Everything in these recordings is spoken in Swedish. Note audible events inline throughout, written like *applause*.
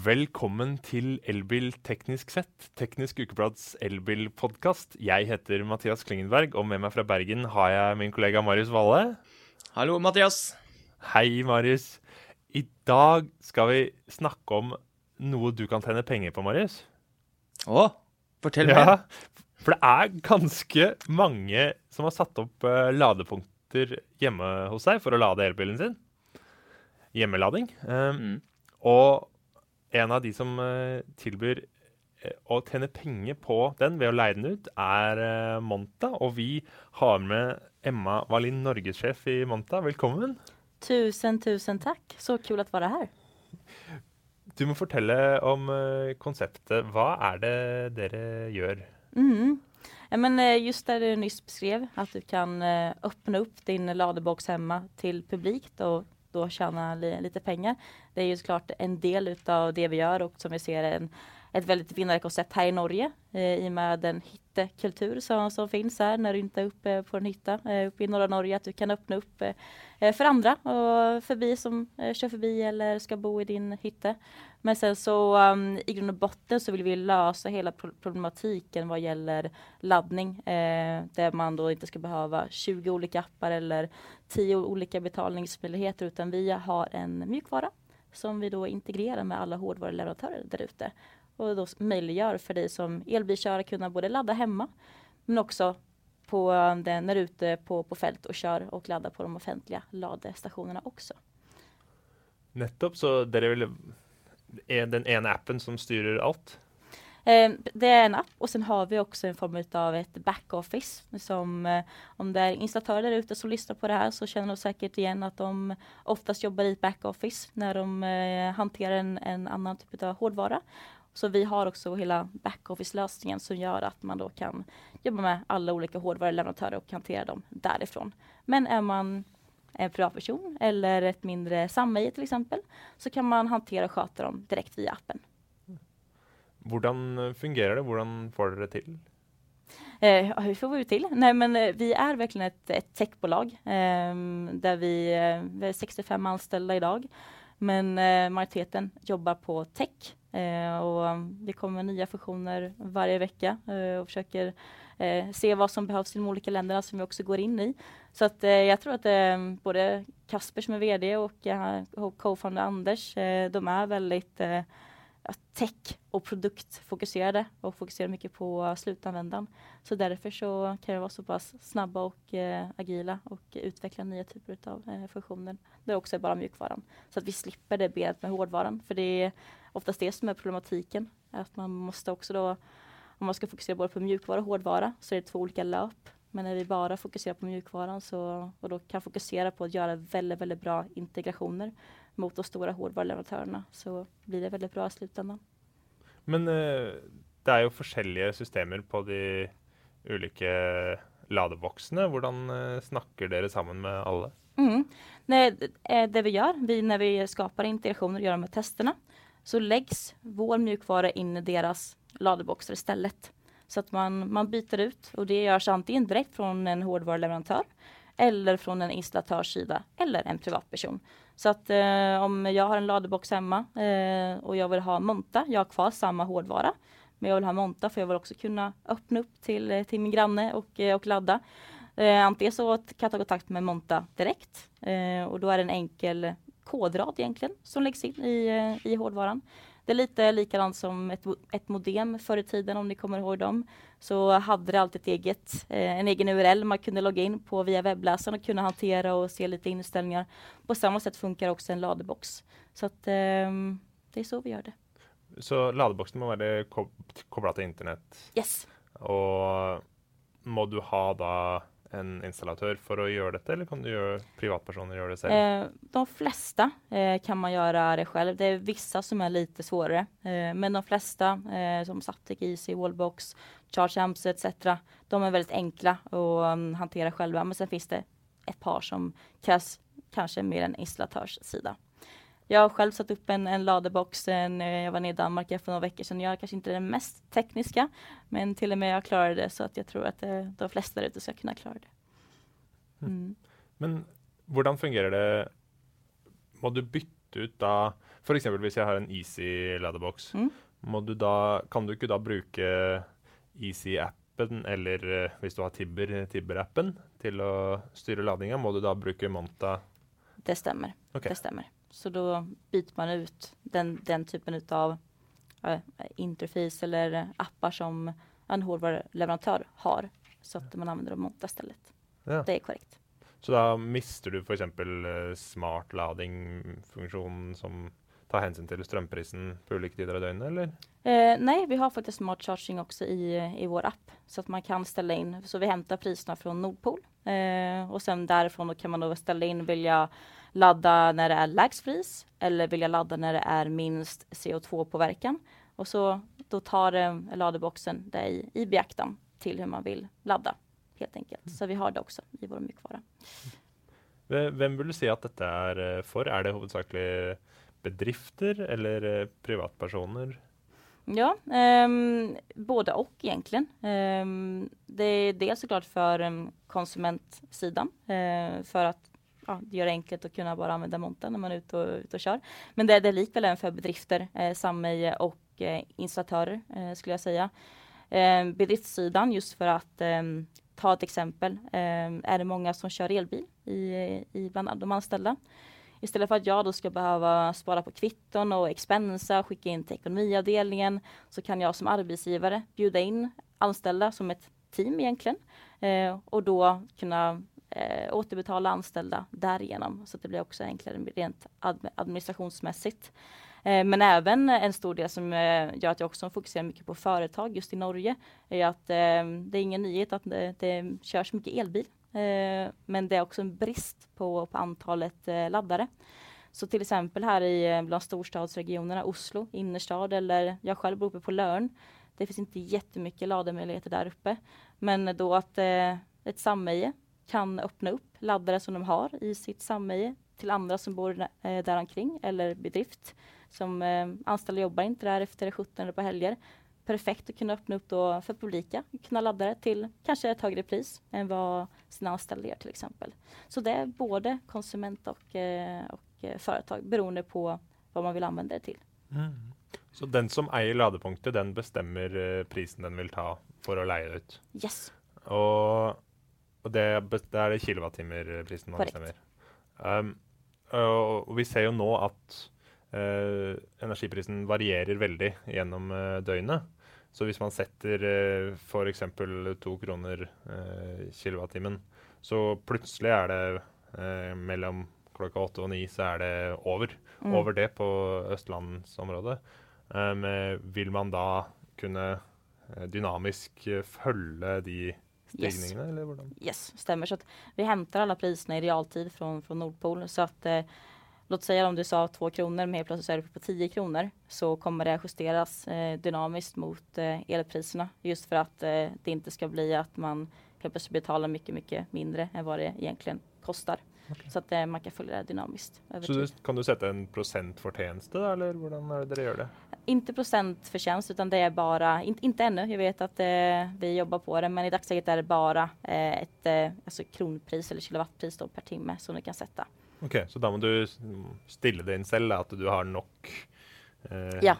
Velkommen til Elbil teknisk sett, Teknisk Ukeblads elbilpodkast. Jeg heter Mathias Klingenberg, og med meg fra Bergen har jeg min kollega Marius Valle. Hallo, Mathias. Hei, Marius. I dag skal vi snakke om noe du kan tjene penger på, Marius. Å, fortell mer. Ja, for det er ganske mange som har satt opp uh, ladepunkter hjemme hos seg for å lade elbilen sin. Hjemmelading. Um, Mm. Og en av de som eh, tilbyr eh, å tjene penger på den ved å leie den ut, er eh, Monta. Og vi har med Emma Wallin, norgessjef i Monta. Velkommen. Tusen, tusen tack. Så kul att vara här. Du må fortelle om konseptet. Hva er det dere gjør? Mm. Men just det du nyss beskrev, att du kan öppna upp din ladebox hemma till publikt och då tjäna li lite pengar. Det är ju såklart en del utav det vi gör och som vi ser en, ett väldigt vinnande koncept här i Norge eh, i och med den hyttekultur som, som finns här när du inte är uppe på en hytta eh, uppe i norra Norge. Att du kan öppna upp eh, för andra och förbi som eh, kör förbi eller ska bo i din hytte. Men sen så um, i grund och botten så vill vi lösa hela pro problematiken vad gäller laddning. Eh, där man då inte ska behöva 20 olika appar eller 10 olika betalningsmöjligheter utan vi har en mjukvara som vi då integrerar med alla hårdvaruleverantörer där ute. Och då möjliggör för dig som elbilkörare kunna både ladda hemma men också på um, den, när du är ute på, på fält och kör och laddar på de offentliga ladestationerna också. Nettopp, så där är väl den ena appen som styrer allt? Ehm, det är en app och sen har vi också en form av ett backoffice som eh, om det är installatörer där ute som lyssnar på det här så känner de säkert igen att de oftast jobbar i ett backoffice när de eh, hanterar en, en annan typ av hårdvara. Så vi har också hela backoffice-lösningen som gör att man då kan jobba med alla olika hårdvaruleverantörer och hantera dem därifrån. Men är man en privatperson eller ett mindre samhälle till exempel så kan man hantera och sköta dem direkt via appen. Hvordan fungerer det? Hvordan får det til? Eh, hur får vi det till? Nej, men eh, vi är verkligen ett, ett techbolag eh, där vi, eh, vi är 65 anställda idag. Men eh, majoriteten jobbar på tech eh, och vi kommer nya funktioner varje vecka eh, och försöker eh, se vad som behövs i de olika länderna som vi också går in i. Så att eh, jag tror att eh, både Kasper som är VD och eh, co-founder Anders, eh, de är väldigt eh, tech och produktfokuserade och fokuserar mycket på slutanvändaren. Så därför så kan vi vara så pass snabba och eh, agila och utveckla nya typer av eh, funktioner. Det är också bara mjukvaran. Så att vi slipper det benet med hårdvaran. För det är oftast det som är problematiken. Att man måste också då, om man ska fokusera både på mjukvara och hårdvara, så är det två olika löp. Men när vi bara fokuserar på mjukvaran så, och då kan fokusera på att göra väldigt, väldigt bra integrationer mot de stora hårdvaruleverantørene, så blir det väldigt bra i slutändan. Men eh, det er jo forskjellige systemer på de ulike ladeboksene. Hvordan eh, snakker dere sammen med alle? Mm. Nej, det- det vi gör, vi, när vi skapar integrationer och gör de här testerna, så läggs vår mjukvara in i deras ladeboxar istället. Så att man, man byter ut och det görs antingen direkt från en hårdvaruleverantör eller från en installatörs sida eller en privatperson. Så att eh, om jag har en ladebox hemma eh, och jag vill ha Monta, jag har kvar samma hårdvara, men jag vill ha Monta för jag vill också kunna öppna upp till, eh, till min granne och, eh, och ladda. Eh, antingen så kan jag ta kontakt med Monta direkt eh, och då är det en enkel kodrad egentligen som läggs in i, eh, i hårdvaran. Det är lite likadant som ett, ett modem förr i tiden om ni kommer ihåg dem. Så hade det alltid ett eget, eh, en egen URL man kunde logga in på via webbläsaren och kunna hantera och se lite inställningar. På samma sätt funkar också en ladebox. Så att ehm, det är så vi gör det. Så ladeboksen må være kob kobla til internett. Yes. Og må du ha da en installatör för att göra detta eller kan du göra privatpersoner göra det själv? Eh, de flesta eh, kan man göra det själv. Det är vissa som är lite svårare. Eh, men de flesta eh, som Saptic Easy, Wallbox, Charge Amps etc. De är väldigt enkla att um, hantera själva. Men sen finns det ett par som krävs kanske mer en installatörs sida. Jag har själv satt upp en, en ladebox när jag var nere i Danmark för några veckor sedan. Jag är kanske inte den mest tekniska, men till och med jag klarade det så att jag tror att eh, de flesta där ute ska kunna klara det. Mm. Men hvordan fungerer det Må du bytte ut da F.eks. hvis jeg har en Easy ladeboks, Mm. må du da, kan du ikke da bruke Easy-appen eller eh, hvis du har Tibber, Tibber-appen til å styre ladinga, må du da bruke Monta? Det stämmer. Ok. Det stämmer. Så då byter man ut den, den typen av interface eller appar som en hårdvaruleverantör har. Så att man använder dem Monta istället. Ja. Det är korrekt. Så da mister du f.eks. Uh, smart lading-funksjonen som tar hensyn til strømprisen på ulike tider av eller? Eh, nej, vi har faktiskt smart charging också i, i vår app så att man kan ställa in. Så vi hämtar priserna från Nordpol eh, och sen därifrån då kan man då ställa in vill jag ladda när det är lägst pris eller vill jag ladda när det är minst CO2-påverkan och så då tar eh, ladeboxen det i, i beaktan till hur man vill ladda helt enkelt. Så vi har det också i vår mjukvara. Ve- Hvem vil du si at dette er eh, for? Er det hovedsakelig bedrifter eller eh, privatpersoner? Ja, um, både och egentligen. Um, det är dels såklart för um, konsumentsidan uh, för att ja, det gör det enkelt att kunna bara använda monten när man är ute och, ute och kör. Men det, det är likväl även för bedrifter, eh, uh, samhälle och uh, installatörer uh, skulle jag säga. Eh, bedriftssidan just för att um, ta ett exempel är det många som kör elbil i, i bland de anställda. Istället för att jag då ska behöva spara på kvitton och expensa, skicka in till ekonomiavdelningen, så kan jag som arbetsgivare bjuda in anställda som ett team egentligen eh, och då kunna eh, återbetala anställda därigenom. Så att det blir också enklare rent administrationsmässigt. Eh, men även en stor del som eh, gör att jag också fokuserar mycket på företag just i Norge är att eh, det är ingen nyhet att det, det körs mycket elbil. Eh, men det är också en brist på, på antalet eh, laddare. Så till exempel här i eh, bland storstadsregionerna, Oslo, innerstad eller jag själv bor uppe på Lörn. Det finns inte jättemycket lademöjligheter där uppe. Men då att eh, ett samhälle kan öppna upp laddare som de har i sitt samhälle till andra som bor eh, där omkring eller bedrift som eh, anställda jobbar inte där efter 17 eller på helger. Perfekt att kunna öppna upp då för publika, kunna ladda det till kanske ett högre pris än vad sina anställda gör till exempel. Så det är både konsument och, eh, och eh, företag beroende på vad man vill använda det till. Så den som eier ladepunktet, den bestemmer eh, prisen den vil ta å leie det ut. Yes, Og, og det, det er det kilowattimerprisen man Korrekt. bestemmer. Um, og vi ser jo nå at eh, energiprisen varierer veldig gjennom eh, døgnet. Så hvis man setter uh, f.eks. to kroner uh, kilowattimen, så plutselig er det eh, mellom klokka åtte og ni, så er det over. Mm. Over det på østlandsområdet. Um, eh, vil man da kunne eh, dynamisk eh, følge de stigningene, eller hvordan? yes, stämmer. Så vi hämtar alla priserna i realtid från, från Nordpol. Så att eh, låt säga om du sa två kronor, men helt plötsligt så är det på 10 kronor, så kommer det justeras eh, dynamiskt mot eh, elpriserna. Just för att eh, det inte ska bli att man helt plötsligt betalar mycket, mycket mindre än vad det egentligen kostar. Så att eh, man kan följa det dynamiskt Så du, kan du sette en prosent fortjeneste, da, eller hvordan er det dere gjør det? Inte procentförtjänst utan det är bara, inte, inte ännu, jag vet att eh, vi jobbar på det, men i dagsläget är det bara eh, ett eh, alltså kronpris eller kilowattpris per timme som du kan sätta. Ok, Så da må du s- stille det inn selv, at du har nok eh, Ja.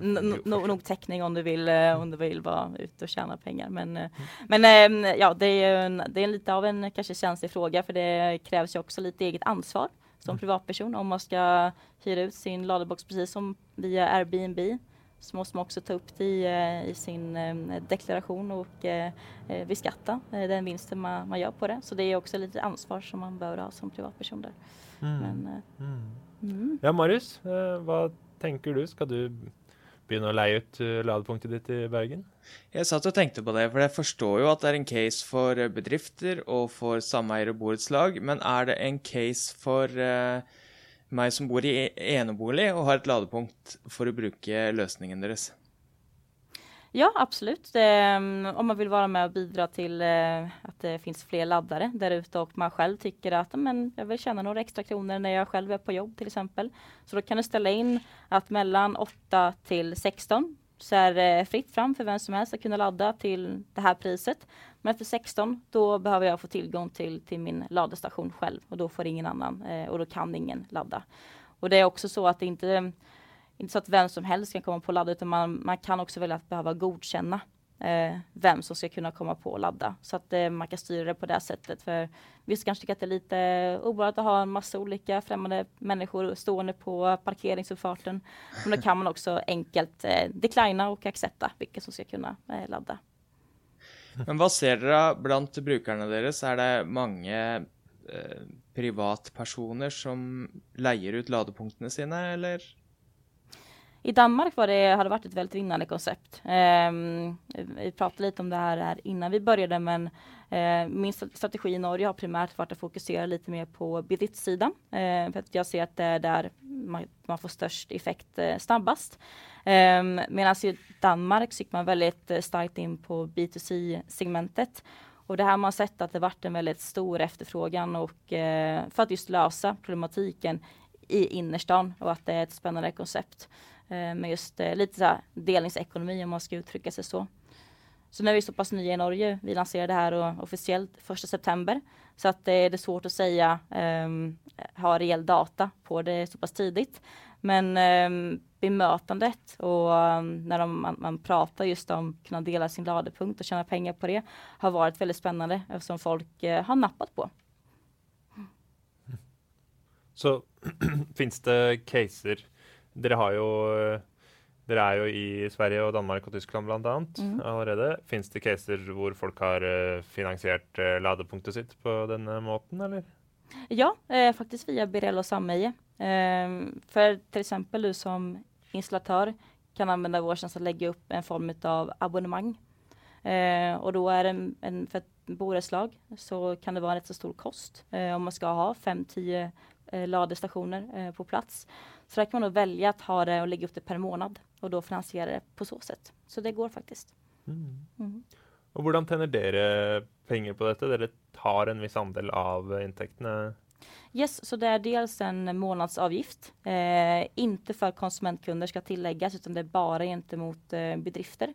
N- n- no- nog täckning om du vill, eh, om du vill vara ute och tjäna pengar. Men, eh, men eh, ja, det är, en, det är lite av en kanske känslig fråga för det krävs ju också lite eget ansvar som privatperson om man ska hyra ut sin ladebox precis som via Airbnb så måste man också ta upp det i, eh, i sin eh, deklaration och beskatta eh, den vinsten man, man gör på det. Så det är också lite ansvar som man bör ha som privatperson där. mm, Men, eh, mm. mm. Ja, Marius, eh, hva tenker du? Skal du begynne å leie ut ladepunktet ditt i Bergen? Jeg satt og tenkte på det, for jeg forstår jo at det er en case for eh, bedrifter og for sameier og borettslag, men er det en case for eh, meg som bor i enebolig og har et ladepunkt for å bruke løsningen deres? Ja, absolut. Det, eh, om man vill vara med och bidra till eh, att det finns fler laddare där ute och man själv tycker att men, jag vill tjäna några extra kronor när jag själv är på jobb till exempel. Så då kan du ställa in att mellan 8 till 16 så är det eh, fritt fram för vem som helst att kunna ladda till det här priset. Men för 16 då behöver jag få tillgång till, till min laddstation själv och då får ingen annan eh, och då kan ingen ladda. Och det är också så att det inte inte så att vem som helst kan komma på ladda utan man, man kan också välja att behöva godkänna eh, vem som ska kunna komma på och ladda. Så att eh, man kan styra det på det sättet. För vissa kanske tycker att det är lite obehagligt att ha en massa olika främmande människor stående på parkeringsuppfarten. Men då kan man också enkelt eh, declina och accepta vilka som ska kunna eh, ladda. Men vad ser dere bland brukarna deres? Är det många eh, privatpersoner som leier ut ladepunktene sine, eller? I Danmark var det, har det varit ett väldigt vinnande koncept. Eh, vi pratade lite om det här, här innan vi började men eh, min strategi i Norge har primärt varit att fokusera lite mer på bidrittssidan. Eh, för att jag ser att det är där man, man får störst effekt eh, snabbast. Eh, Medan i Danmark så gick man väldigt eh, starkt in på B2C-segmentet. Och det här har man sett att det varit en väldigt stor efterfrågan och eh, för att just lösa problematiken i innerstan och att det är ett spännande koncept. Eh, med just eh, lite så delningsekonomi om man ska uttrycka sig så. Så nu är vi så pass nya i Norge. Vi lanserade det här officiellt 1 september. Så att eh, det är svårt att säga, um, ha reell data på det så pass tidigt. Men um, bemötandet och um, när de, man, man, pratar just om att kunna dela sin ladepunkt och tjäna pengar på det har varit väldigt spännande eftersom folk uh, har nappat på. Så *clears throat* finns det caser Dere har jo Dere er jo i Sverige og Danmark og Tyskland bl.a. Mm. allerede. Fins det caser hvor folk har uh, finansiert uh, ladepunktet sitt på denne måten, eller? Ja, eh, faktiskt via Birell och Sameje. Eh, för till exempel du som installatör kan använda vår tjänst att lägga upp en form av abonnemang. Eh, och då är det en, en för ett boreslag så kan det vara en rätt så stor kost eh, om man ska ha 5-10 eh, ladestationer eh, på plats. Så där kan man då välja att ha det och lägga upp det per månad och då finansiera det på så sätt. Så det går faktiskt. Mm. Mm. Och hur tjänar dere pengar på detta? Dere tar en viss andel av intäkterna? Yes, så det är dels en månadsavgift. Eh, inte för konsumentkunder ska tilläggas utan det är bara gentemot eh, bedrifter.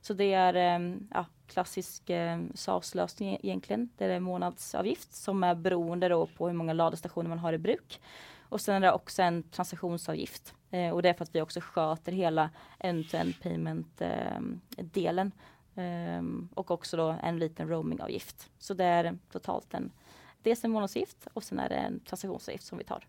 Så det är eh, ja, klassisk eh, SaaS-lösning egentligen. Det är en månadsavgift som är beroende då på hur många ladestationer man har i bruk. Och sen är det också en transaktionsavgift. Eh, och det är för att vi också sköter hela end-to-end payment-delen. Eh, eh, och också då en liten roamingavgift. Så det är totalt en, dels en månadsavgift och sen är det en transaktionsavgift som vi tar.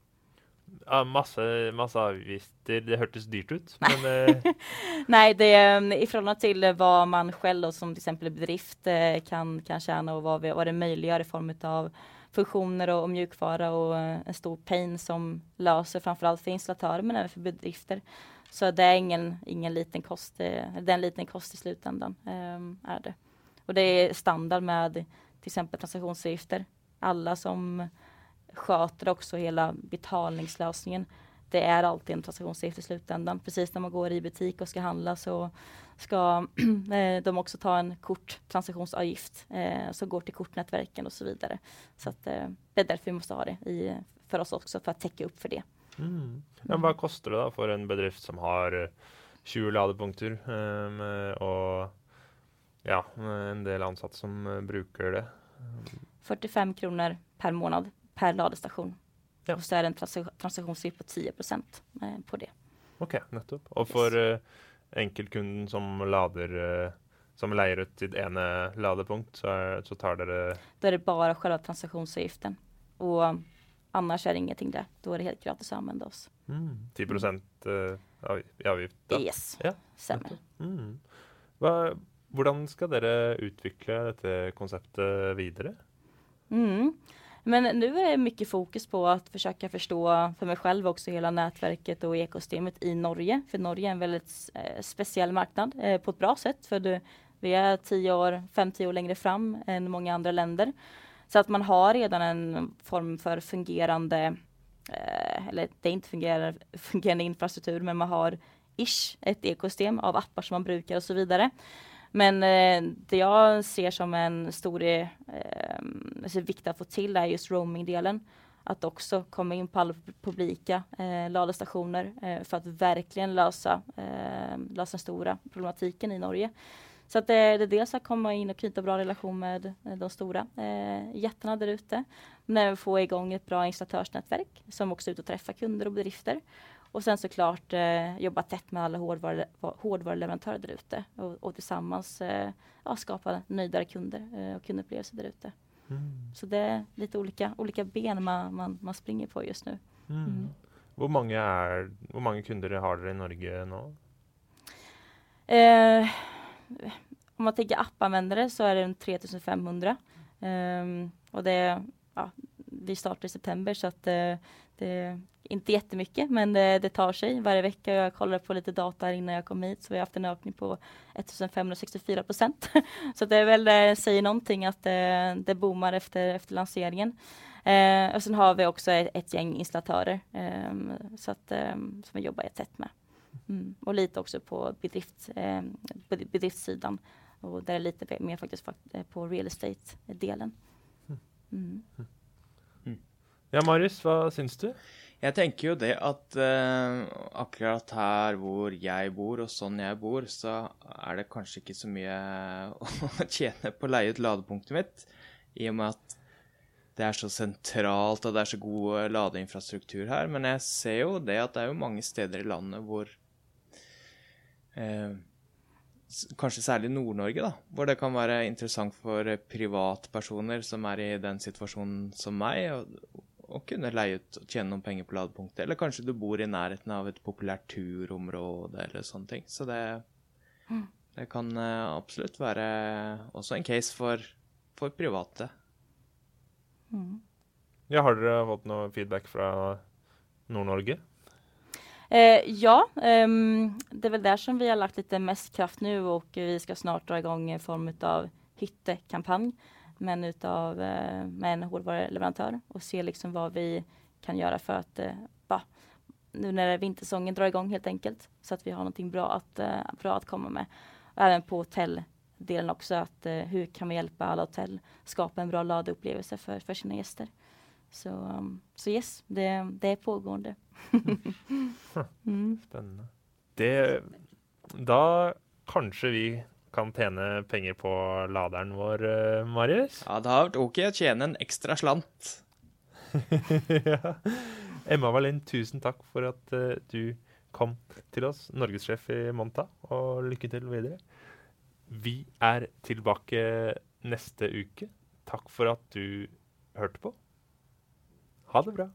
Ja, massa, massa avgifter. Det hördes dyrt ut. Men, eh, *laughs* Nej, det är i förhållande till vad man själv då, som till exempel bedrift eh, kan, kan tjäna och vad, vi, vad det möjliggör i form av funktioner och, och mjukvara och eh, en stor pain som löser framförallt för installatörer men även för bedrifter. Så det är ingen, ingen liten kost, eh, det är en liten kost i slutändan. Um, är det. Och det är standard med till exempel transaktionsavgifter. Alla som sköter också hela betalningslösningen. Det är alltid en transaktionsavgift i slutändan. Precis när man går i butik och ska handla så ska *clears throat* eh, de också ta en korttransaktionsavgift eh, som går till kortnätverken och så vidare. Så att, eh, det är därför vi måste ha det i, för oss också för att täcka upp för det. Mm. Ja, vad kostar det då för en bedrift som har 20 ladepunkter um, och ja, en del ansatta som brukar det? 45 kronor per månad per ladestation. Ja. Och så är det en trans transaktionsavgift på 10 procent på det. Okej, okay, nettopp. Och för yes enkelkunden som lader eh, som leier ut sitt ene ladepunkt, så, är, så tar dere Då är det bara själva transaktionsavgiften. Och annars är det ingenting där. Då är det helt gratis att använda oss. Mm. 10 procent i avgift? Då. Yes, ja. stämmer. Mm. Hva, hvordan skal dere utvikle dette konseptet videre? Mm. Men nu är det mycket fokus på att försöka förstå för mig själv också hela nätverket och ekosystemet i Norge. För Norge är en väldigt eh, speciell marknad eh, på ett bra sätt. För du, vi är 10 år, 5-10 år längre fram än många andra länder. Så att man har redan en form för fungerande, eh, eller det är inte fungerande, fungerande infrastruktur, men man har ish ett ekosystem av appar som man brukar och så vidare. Men eh, det jag ser som en stor eh, alltså vikt att få till är just roamingdelen. Att också komma in på alla publika eh, laddstationer eh, för att verkligen lösa, eh, lösa den stora problematiken i Norge. Så att det, det är dels att komma in och knyta bra relation med eh, de stora eh, jättarna där ute. Men få igång ett bra installatörsnätverk som också är ute och träffar kunder och bedrifter. Och sen såklart eh, jobba tätt med alla hårdvaru, hårdvaruleverantörer där ute och, och tillsammans eh, ja, skapa nöjdare kunder eh, och kundupplevelser där ute. Mm. Så det är lite olika, olika ben man, man, man springer på just nu. Mm. Mm. Hur, många är, hur många kunder har du i Norge nu? Eh, om man tänker appanvändare så är det 3500. Um, och det, ja, vi startar i september så att uh, det är inte jättemycket men det, det, tar sig varje vecka. Jag kollade på lite data innan jag kom hit så vi har haft en ökning på 1564 procent. *laughs* så det är väl, det säger någonting att det, boomar efter, efter lanseringen. Uh, och sen har vi också ett, ett gäng installatörer um, så att, um, som vi jobbar tätt med. Mm. Och lite också på bedrift, eh, bedriftssidan. Och där är lite mer faktiskt eh, på real estate-delen. Mm. mm. Mm. Ja, Marius, vad syns du? Jeg tenker jo det at uh, akkurat her hvor jeg bor, og sånn jeg bor, så er det kanskje ikke så mye *laughs* å tjene på å leie ut ladepunktet mitt, i og med at det er så sentralt og det er så god eh, ladeinfrastruktur her. Men jeg ser jo det at det er jo mange steder i landet hvor eh, Kanskje særlig Nord-Norge, da, hvor det kan være interessant for privatpersoner som er i den situasjonen som meg, å, kunne leie ut og tjene noen penger på ladepunktet. Eller kanskje du bor i nærheten av et populært turområde eller sånne ting. Så det, mm. det kan eh, absolutt være også en case for, for private. Mm. Ja, har dere fått noe feedback fra Nord-Norge? Eh, ja, ehm, det är väl där som vi har lagt lite mest kraft nu och vi ska snart dra igång en form av hyttekampanj men utav, eh, med en hårdvaruleverantör och se liksom vad vi kan göra för att eh, nu när vintersäsongen drar igång helt enkelt så att vi har någonting bra att, eh, bra att komma med. Och även på hotelldelen också att eh, hur kan vi hjälpa alla hotell skapa en bra ladeupplevelse för, för sina gäster. Så, um, så yes, det, det är pågående. *laughs* mm. Spennende. Det, da kanskje vi kan tjene penger på laderen vår, uh, Marius? Ja, det har vært OK å tjene en ekstra slant. *laughs* ja. Emma Wallin, tusen takk for at uh, du kom til oss, norgessjef i Monta, og lykke til videre. Vi er tilbake neste uke. Takk for at du hørte på. Ha det bra.